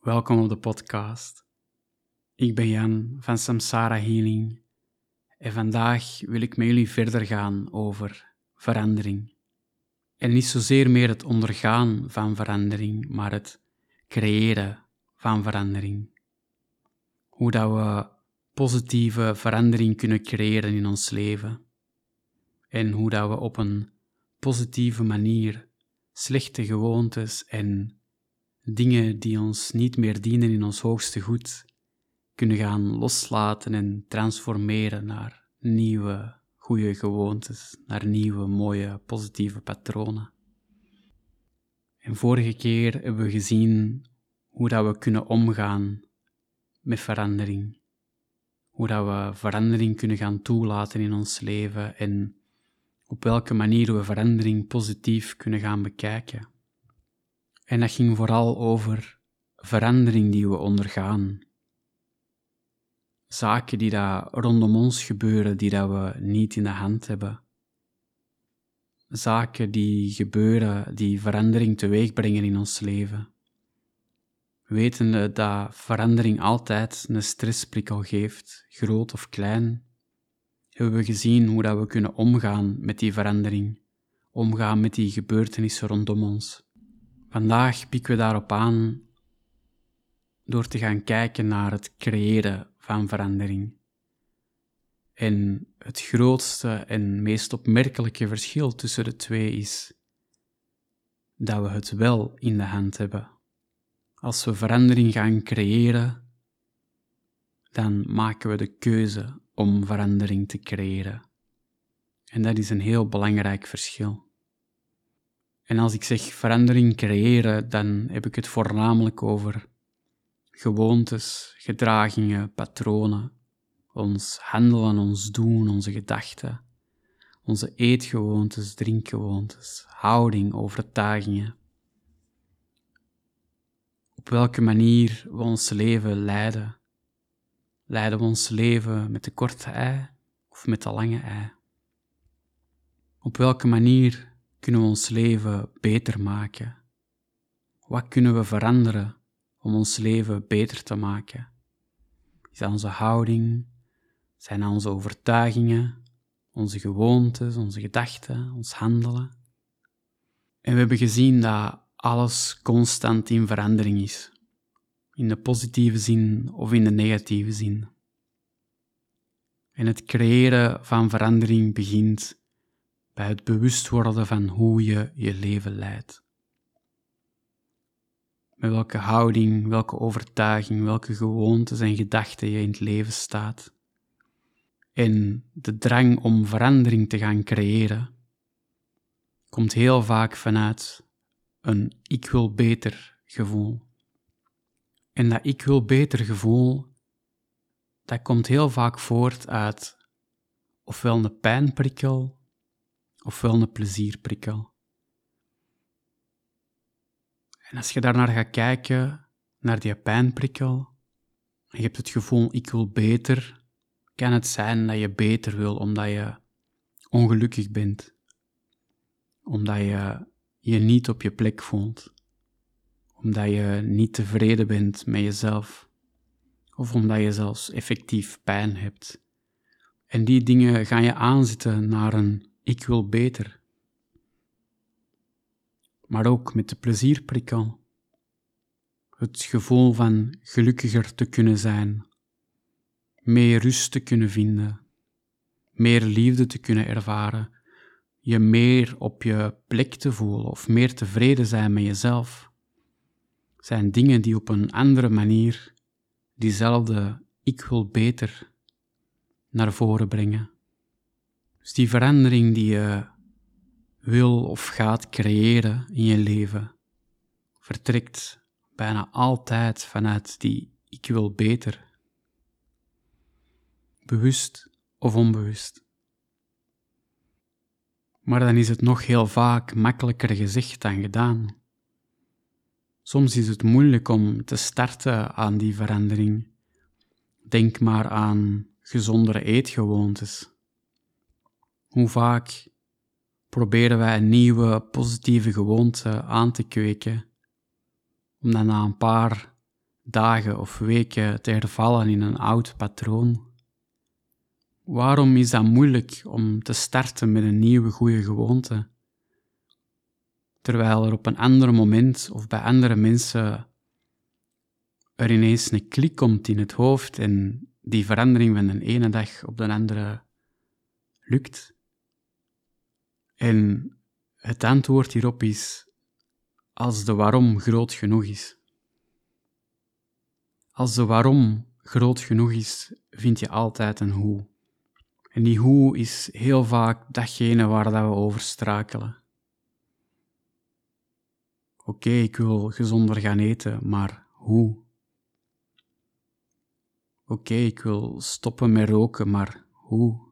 Welkom op de podcast. Ik ben Jan van Samsara Healing en vandaag wil ik met jullie verder gaan over verandering. En niet zozeer meer het ondergaan van verandering, maar het creëren van verandering. Hoe dat we positieve verandering kunnen creëren in ons leven. En hoe dat we op een positieve manier slechte gewoontes en dingen die ons niet meer dienen in ons hoogste goed, kunnen gaan loslaten en transformeren naar nieuwe, goede gewoontes, naar nieuwe, mooie, positieve patronen. En vorige keer hebben we gezien hoe dat we kunnen omgaan met verandering. Hoe dat we verandering kunnen gaan toelaten in ons leven en op welke manier we verandering positief kunnen gaan bekijken. En dat ging vooral over verandering die we ondergaan. Zaken die daar rondom ons gebeuren, die dat we niet in de hand hebben. Zaken die gebeuren, die verandering teweeg brengen in ons leven. Wetende dat verandering altijd een stressprikkel geeft, groot of klein, hebben we gezien hoe dat we kunnen omgaan met die verandering, omgaan met die gebeurtenissen rondom ons. Vandaag pikken we daarop aan door te gaan kijken naar het creëren van verandering. En het grootste en meest opmerkelijke verschil tussen de twee is dat we het wel in de hand hebben. Als we verandering gaan creëren, dan maken we de keuze om verandering te creëren. En dat is een heel belangrijk verschil. En als ik zeg verandering creëren, dan heb ik het voornamelijk over gewoontes, gedragingen, patronen, ons handelen, ons doen, onze gedachten, onze eetgewoontes, drinkgewoontes, houding, overtuigingen. Op welke manier we ons leven leiden. Leiden we ons leven met de korte ei of met de lange ei? Op welke manier kunnen we ons leven beter maken? Wat kunnen we veranderen om ons leven beter te maken? Is onze houding? Zijn onze overtuigingen, onze gewoontes, onze gedachten, ons handelen? En we hebben gezien dat alles constant in verandering is, in de positieve zin of in de negatieve zin. En het creëren van verandering begint bij het bewust worden van hoe je je leven leidt. Met welke houding, welke overtuiging, welke gewoontes en gedachten je in het leven staat. En de drang om verandering te gaan creëren komt heel vaak vanuit een ik wil beter gevoel. En dat ik wil beter gevoel, dat komt heel vaak voort uit ofwel een pijnprikkel ofwel een plezierprikkel. En als je daarnaar gaat kijken, naar die pijnprikkel, en je hebt het gevoel, ik wil beter, kan het zijn dat je beter wil omdat je ongelukkig bent, omdat je je niet op je plek voelt, omdat je niet tevreden bent met jezelf, of omdat je zelfs effectief pijn hebt. En die dingen gaan je aanzetten naar een ik wil beter. Maar ook met de plezierprikkel. Het gevoel van gelukkiger te kunnen zijn, meer rust te kunnen vinden, meer liefde te kunnen ervaren, je meer op je plek te voelen of meer tevreden zijn met jezelf, zijn dingen die op een andere manier diezelfde ik wil beter naar voren brengen. Dus die verandering die je wil of gaat creëren in je leven, vertrekt bijna altijd vanuit die ik wil beter. Bewust of onbewust. Maar dan is het nog heel vaak makkelijker gezegd dan gedaan. Soms is het moeilijk om te starten aan die verandering. Denk maar aan gezondere eetgewoontes. Hoe vaak proberen wij een nieuwe positieve gewoonte aan te kweken, om dan na een paar dagen of weken te hervallen in een oud patroon? Waarom is dat moeilijk om te starten met een nieuwe goede gewoonte? Terwijl er op een ander moment of bij andere mensen er ineens een klik komt in het hoofd en die verandering van de ene dag op de andere lukt. En het antwoord hierop is als de waarom groot genoeg is. Als de waarom groot genoeg is, vind je altijd een hoe. En die hoe is heel vaak datgene waar dat we over strakelen. Oké, ik wil gezonder gaan eten, maar hoe? Oké, ik wil stoppen met roken, maar hoe?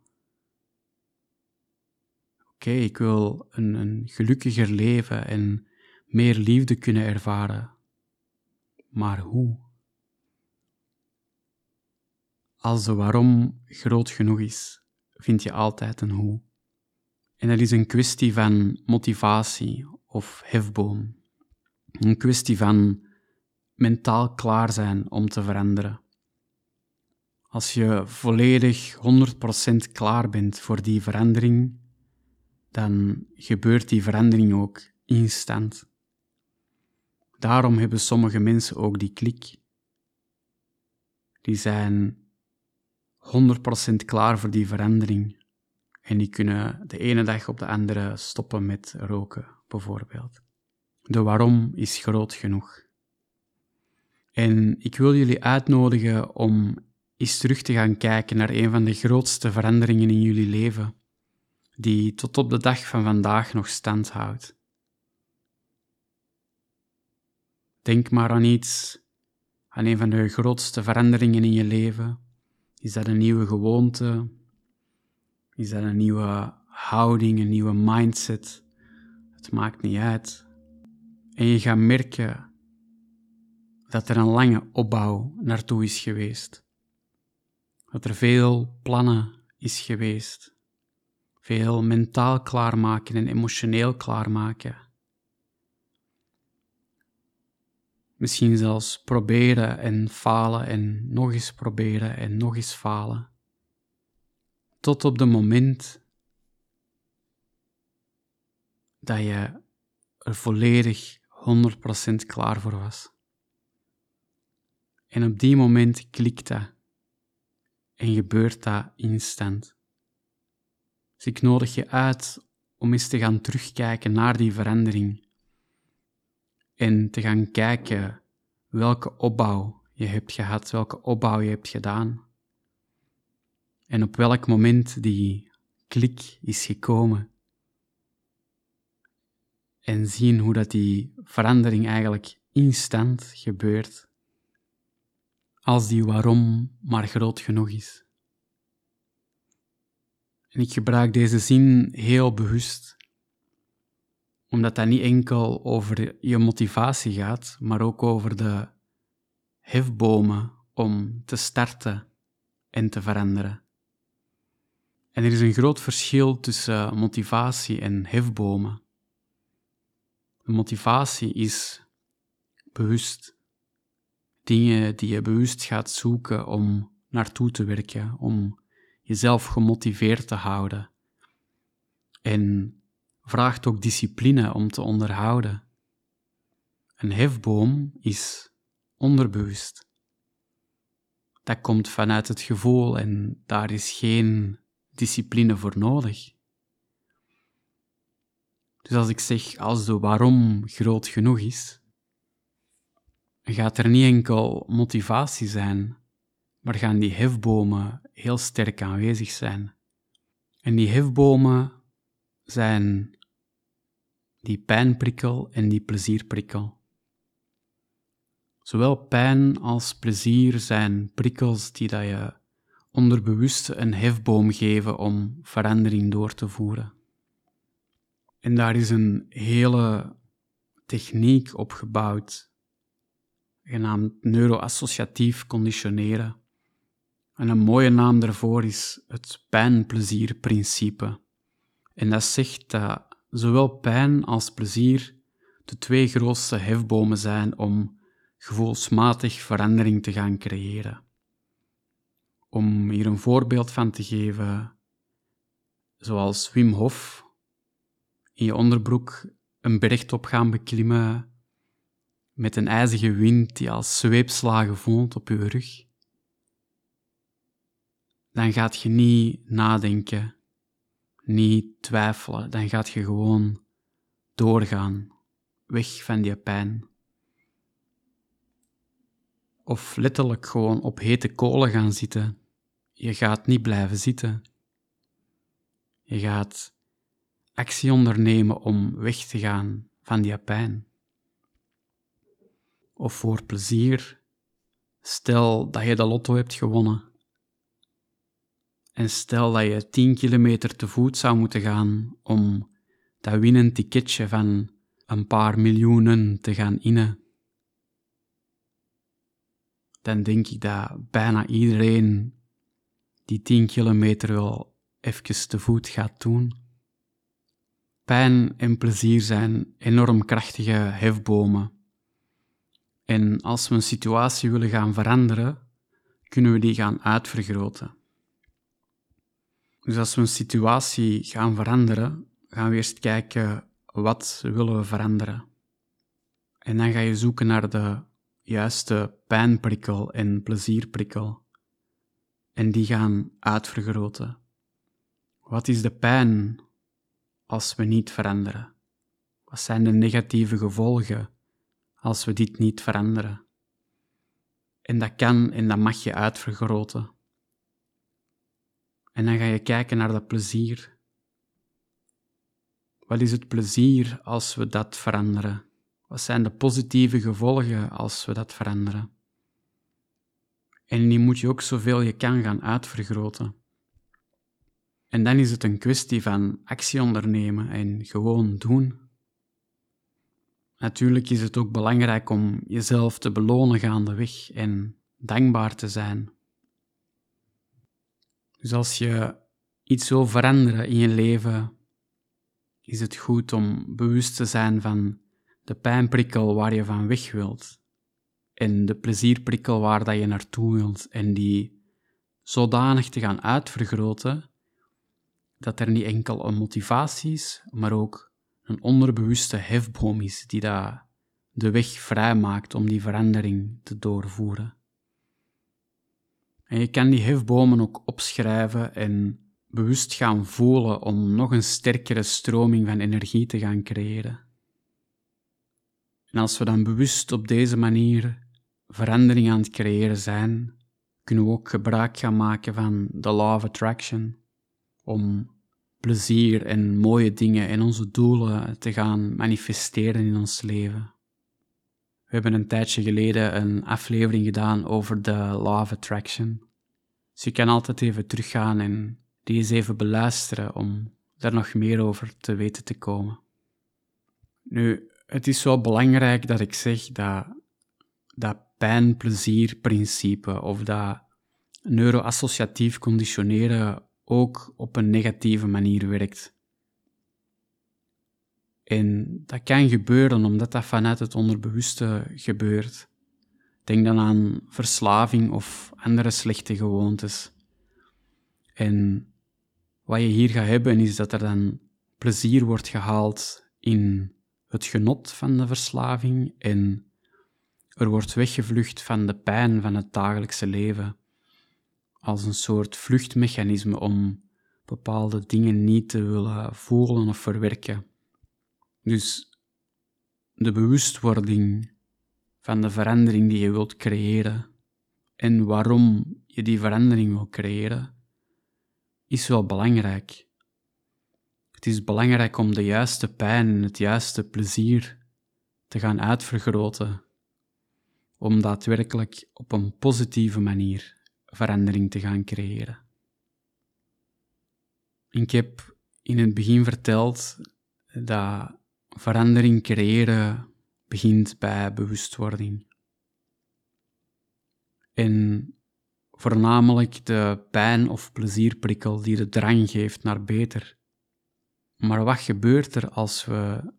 Oké, ik wil een, een gelukkiger leven en meer liefde kunnen ervaren, maar hoe? Als de waarom groot genoeg is, vind je altijd een hoe. En dat is een kwestie van motivatie of hefboom. Een kwestie van mentaal klaar zijn om te veranderen. Als je volledig 100% klaar bent voor die verandering, dan gebeurt die verandering ook instant. Daarom hebben sommige mensen ook die klik. Die zijn 100% klaar voor die verandering. En die kunnen de ene dag op de andere stoppen met roken, bijvoorbeeld. De waarom is groot genoeg. En ik wil jullie uitnodigen om eens terug te gaan kijken naar een van de grootste veranderingen in jullie leven, die tot op de dag van vandaag nog stand houdt. Denk maar aan iets, aan een van de grootste veranderingen in je leven. Is dat een nieuwe gewoonte? Is dat een nieuwe houding, een nieuwe mindset? Het maakt niet uit. En je gaat merken dat er een lange opbouw naartoe is geweest. Dat er veel plannen is geweest. Veel mentaal klaarmaken en emotioneel klaarmaken. Misschien zelfs proberen en falen en nog eens proberen en nog eens falen. Tot op het moment dat je er volledig 100% klaar voor was. En op die moment klikt dat en gebeurt dat instant. Dus ik nodig je uit om eens te gaan terugkijken naar die verandering en te gaan kijken welke opbouw je hebt gehad, welke opbouw je hebt gedaan en op welk moment die klik is gekomen en zien hoe dat die verandering eigenlijk instant gebeurt als die waarom maar groot genoeg is. En ik gebruik deze zin heel bewust, omdat dat niet enkel over je motivatie gaat, maar ook over de hefbomen om te starten en te veranderen. En er is een groot verschil tussen motivatie en hefbomen. Motivatie is bewust. Dingen die je bewust gaat zoeken om naartoe te werken, om jezelf gemotiveerd te houden. En vraagt ook discipline om te onderhouden. Een hefboom is onderbewust. Dat komt vanuit het gevoel en daar is geen discipline voor nodig. Dus als ik zeg, als de waarom groot genoeg is, gaat er niet enkel motivatie zijn, maar gaan die hefbomen heel sterk aanwezig zijn. En die hefbomen zijn die pijnprikkel en die plezierprikkel. Zowel pijn als plezier zijn prikkels die dat je onderbewust een hefboom geven om verandering door te voeren. En daar is een hele techniek op gebouwd, genaamd neuroassociatief conditioneren. En een mooie naam daarvoor is het pijnplezierprincipe. En dat zegt dat zowel pijn als plezier de twee grootste hefbomen zijn om gevoelsmatig verandering te gaan creëren. Om hier een voorbeeld van te geven, zoals Wim Hof in je onderbroek een bergtop gaan beklimmen met een ijzige wind die als zweepslagen voelt op je rug, dan gaat je niet nadenken, niet twijfelen, dan gaat je gewoon doorgaan, weg van die pijn. Of letterlijk gewoon op hete kolen gaan zitten. Je gaat niet blijven zitten. Je gaat actie ondernemen om weg te gaan van die pijn. Of voor plezier. Stel dat je de lotto hebt gewonnen. En stel dat je 10 kilometer te voet zou moeten gaan om dat winnend ticketje van een paar miljoenen te gaan innen. Dan denk ik dat bijna iedereen die 10 kilometer wel even te voet gaat doen. Pijn en plezier zijn enorm krachtige hefbomen. En als we een situatie willen gaan veranderen, kunnen we die gaan uitvergroten. Dus als we een situatie gaan veranderen, gaan we eerst kijken wat willen we veranderen. En dan ga je zoeken naar de juiste pijnprikkel en plezierprikkel. En die gaan uitvergroten. Wat is de pijn als we niet veranderen? Wat zijn de negatieve gevolgen als we dit niet veranderen? En dat kan en dat mag je uitvergroten. En dan ga je kijken naar dat plezier. Wat is het plezier als we dat veranderen? Wat zijn de positieve gevolgen als we dat veranderen? En die moet je ook zoveel je kan gaan uitvergroten. En dan is het een kwestie van actie ondernemen en gewoon doen. Natuurlijk is het ook belangrijk om jezelf te belonen gaandeweg en dankbaar te zijn. Dus als je iets wil veranderen in je leven, is het goed om bewust te zijn van de pijnprikkel waar je van weg wilt en de plezierprikkel waar dat je naartoe wilt en die zodanig te gaan uitvergroten dat er niet enkel een motivatie is, maar ook een onderbewuste hefboom is die dat de weg vrijmaakt om die verandering te doorvoeren. En je kan die hefbomen ook opschrijven en bewust gaan voelen om nog een sterkere stroming van energie te gaan creëren. En als we dan bewust op deze manier verandering aan het creëren zijn, kunnen we ook gebruik gaan maken van de law of attraction om plezier en mooie dingen en onze doelen te gaan manifesteren in ons leven. We hebben een tijdje geleden een aflevering gedaan over de Law of Attraction. Dus je kan altijd even teruggaan en die eens even beluisteren om daar nog meer over te weten te komen. Nu, het is wel belangrijk dat ik zeg dat dat pijn-plezier-principe of dat neuroassociatief conditioneren ook op een negatieve manier werkt. En dat kan gebeuren omdat dat vanuit het onderbewuste gebeurt. Denk dan aan verslaving of andere slechte gewoontes. En wat je hier gaat hebben is dat er dan plezier wordt gehaald in het genot van de verslaving en er wordt weggevlucht van de pijn van het dagelijkse leven als een soort vluchtmechanisme om bepaalde dingen niet te willen voelen of verwerken. Dus de bewustwording van de verandering die je wilt creëren en waarom je die verandering wil creëren, is wel belangrijk. Het is belangrijk om de juiste pijn en het juiste plezier te gaan uitvergroten, om daadwerkelijk op een positieve manier verandering te gaan creëren. Ik heb in het begin verteld dat verandering creëren begint bij bewustwording. En voornamelijk de pijn- of plezierprikkel die de drang geeft naar beter. Maar wat gebeurt er als we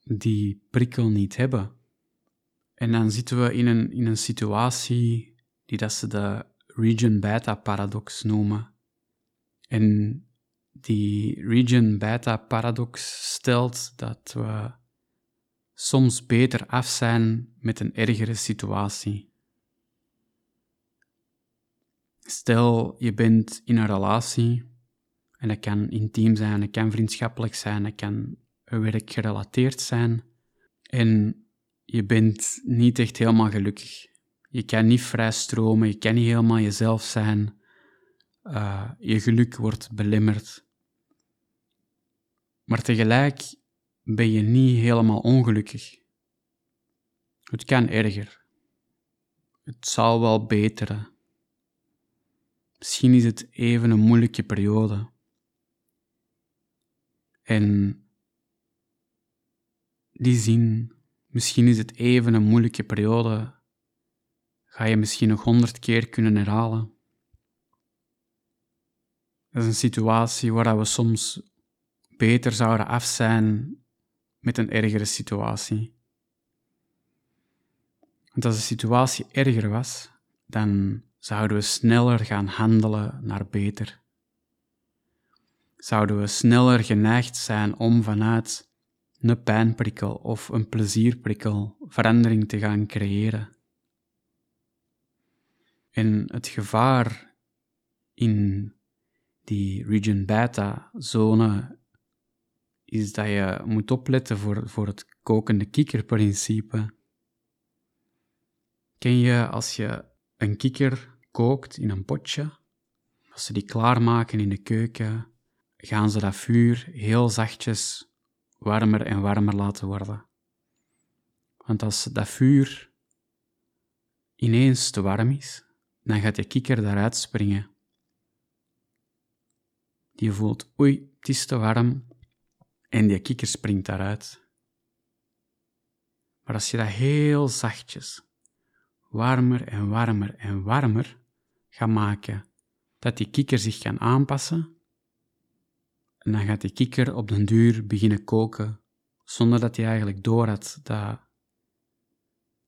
die prikkel niet hebben? En dan zitten we in een, in een situatie die dat ze de region beta paradox noemen. En die region beta paradox stelt dat we soms beter af zijn met een ergere situatie. Stel, je bent in een relatie, en dat kan intiem zijn, dat kan vriendschappelijk zijn, dat kan werkgerelateerd zijn, en je bent niet echt helemaal gelukkig. Je kan niet vrij stromen, je kan niet helemaal jezelf zijn. Uh, je geluk wordt belemmerd. Maar tegelijk ben je niet helemaal ongelukkig. Het kan erger. Het zal wel beteren. Misschien is het even een moeilijke periode. En die zin, misschien is het even een moeilijke periode, ga je misschien nog honderd keer kunnen herhalen. Dat is een situatie waar we soms beter zouden af zijn met een ergere situatie. Want als de situatie erger was, dan zouden we sneller gaan handelen naar beter. Zouden we sneller geneigd zijn om vanuit een pijnprikkel of een plezierprikkel verandering te gaan creëren. En het gevaar in die region beta-zone is dat je moet opletten voor, voor het kokende kikkerprincipe. Ken je als je een kikker kookt in een potje, als ze die klaarmaken in de keuken, gaan ze dat vuur heel zachtjes warmer en warmer laten worden. Want als dat vuur ineens te warm is, dan gaat je kikker daaruit springen. Die voelt, oei, het is te warm, en die kikker springt daaruit. Maar als je dat heel zachtjes, warmer en warmer en warmer gaat maken, dat die kikker zich kan aanpassen, en dan gaat die kikker op den duur beginnen koken, zonder dat hij eigenlijk door had dat,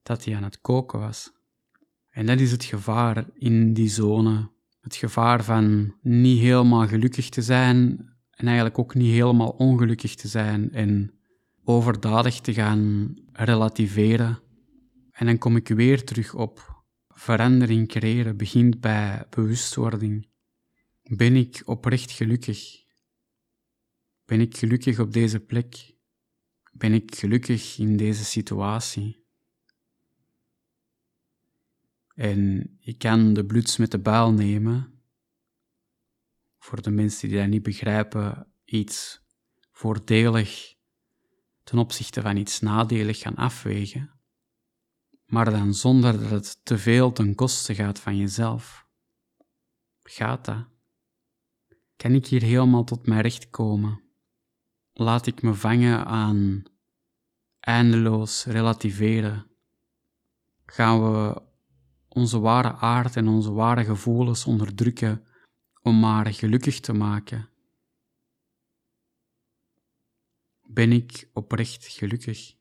dat hij aan het koken was. En dat is het gevaar in die zone. Het gevaar van niet helemaal gelukkig te zijn en eigenlijk ook niet helemaal ongelukkig te zijn en overdadig te gaan relativeren. En dan kom ik weer terug op verandering creëren begint bij bewustwording. Ben ik oprecht gelukkig? Ben ik gelukkig op deze plek? Ben ik gelukkig in deze situatie? En je kan de bloeds met de baal nemen voor de mensen die dat niet begrijpen, iets voordelig ten opzichte van iets nadelig gaan afwegen, maar dan zonder dat het te veel ten koste gaat van jezelf. Gaat dat? Kan ik hier helemaal tot mijn recht komen? Laat ik me vangen aan eindeloos relativeren? Gaan we onze ware aard en onze ware gevoelens onderdrukken om maar gelukkig te maken? Ben ik oprecht gelukkig?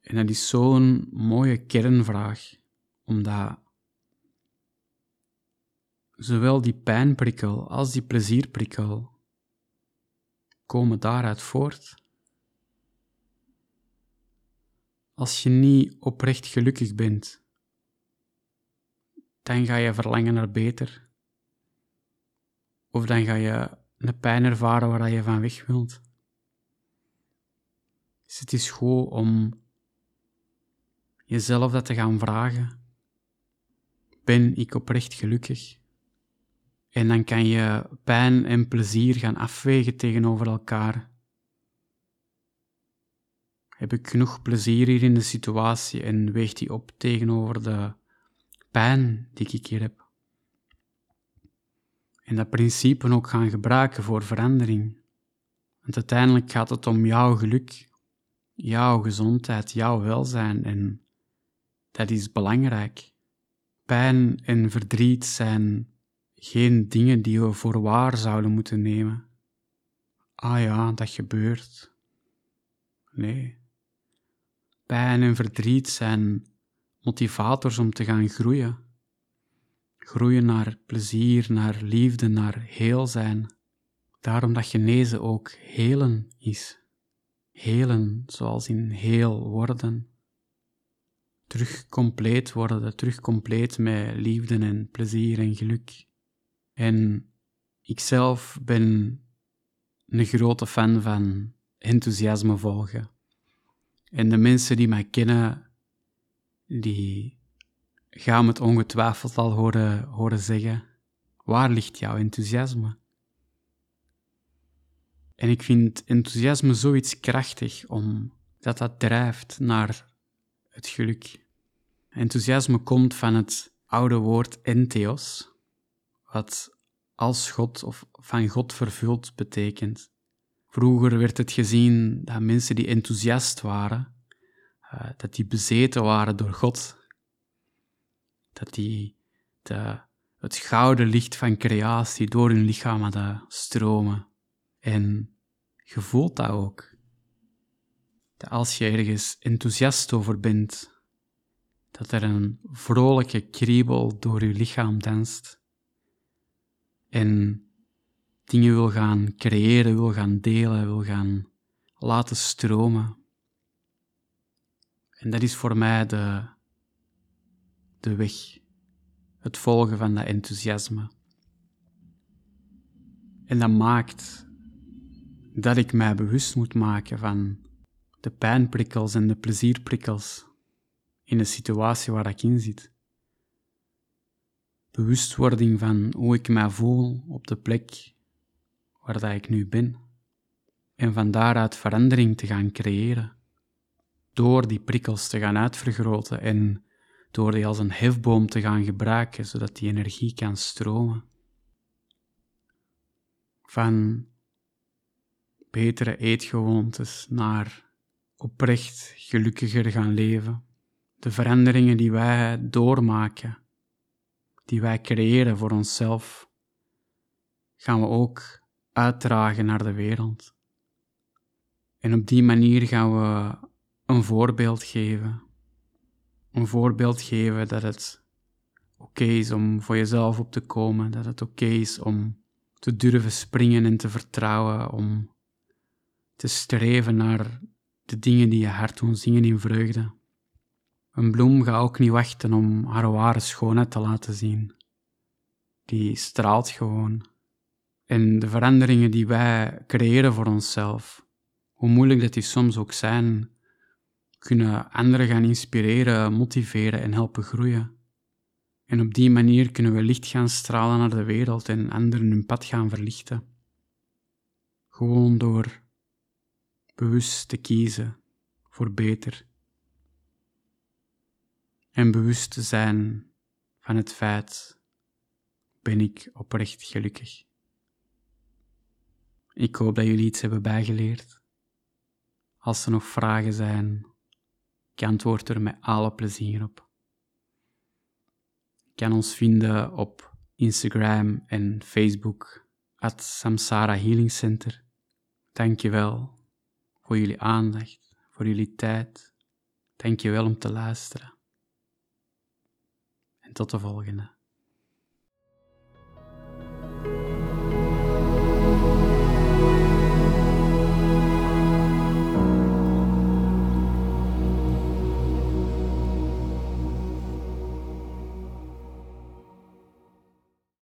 En dat is zo'n mooie kernvraag, omdat zowel die pijnprikkel als die plezierprikkel komen daaruit voort. Als je niet oprecht gelukkig bent, dan ga je verlangen naar beter. Of dan ga je een pijn ervaren waar je van weg wilt. Dus het is goed om jezelf dat te gaan vragen. Ben ik oprecht gelukkig? En dan kan je pijn en plezier gaan afwegen tegenover elkaar. Heb ik genoeg plezier hier in de situatie en weegt die op tegenover de pijn die ik hier heb. En dat principe ook gaan gebruiken voor verandering. Want uiteindelijk gaat het om jouw geluk, jouw gezondheid, jouw welzijn en dat is belangrijk. Pijn en verdriet zijn geen dingen die we voor waar zouden moeten nemen. Ah ja, dat gebeurt. Nee. Pijn en verdriet zijn motivators om te gaan groeien. Groeien naar plezier, naar liefde, naar heel zijn. Daarom dat genezen ook helen is. Helen, zoals in heel worden. Terug compleet worden, terug compleet met liefde en plezier en geluk. En ikzelf ben een grote fan van enthousiasme volgen. En de mensen die mij kennen, die gaan het ongetwijfeld al horen, horen zeggen. Waar ligt jouw enthousiasme? En ik vind enthousiasme zoiets krachtig, omdat dat drijft naar het geluk. Enthousiasme komt van het oude woord entheos, wat als God of van God vervuld betekent. Vroeger werd het gezien dat mensen die enthousiast waren, uh, dat die bezeten waren door God. Dat die het gouden licht van creatie door hun lichaam hadden stromen. En je voelt dat ook. Dat als je ergens enthousiast over bent, dat er een vrolijke kriebel door je lichaam danst. En dingen wil gaan creëren, wil gaan delen, wil gaan laten stromen. En dat is voor mij de, de weg, het volgen van dat enthousiasme. En dat maakt dat ik mij bewust moet maken van de pijnprikkels en de plezierprikkels in de situatie waar ik in zit. Bewustwording van hoe ik mij voel op de plek waar dat ik nu ben. En van daaruit verandering te gaan creëren. Door die prikkels te gaan uitvergroten en door die als een hefboom te gaan gebruiken, zodat die energie kan stromen. Van betere eetgewoontes naar oprecht gelukkiger gaan leven. De veranderingen die wij doormaken, die wij creëren voor onszelf, gaan we ook uitdragen naar de wereld. En op die manier gaan we een voorbeeld geven. Een voorbeeld geven dat het oké is om voor jezelf op te komen, dat het oké is om te durven springen en te vertrouwen, om te streven naar de dingen die je hart doen zingen in vreugde. Een bloem gaat ook niet wachten om haar ware schoonheid te laten zien. Die straalt gewoon. En de veranderingen die wij creëren voor onszelf, hoe moeilijk dat die soms ook zijn, kunnen anderen gaan inspireren, motiveren en helpen groeien. En op die manier kunnen we licht gaan stralen naar de wereld en anderen hun pad gaan verlichten. Gewoon door bewust te kiezen voor beter. En bewust te zijn van het feit, ben ik oprecht gelukkig. Ik hoop dat jullie iets hebben bijgeleerd. Als er nog vragen zijn, ik antwoord er met alle plezier op. Je kan ons vinden op Instagram en Facebook at Samsara Healing Center. Dankjewel voor jullie aandacht, voor jullie tijd. Dankjewel om te luisteren. En tot de volgende.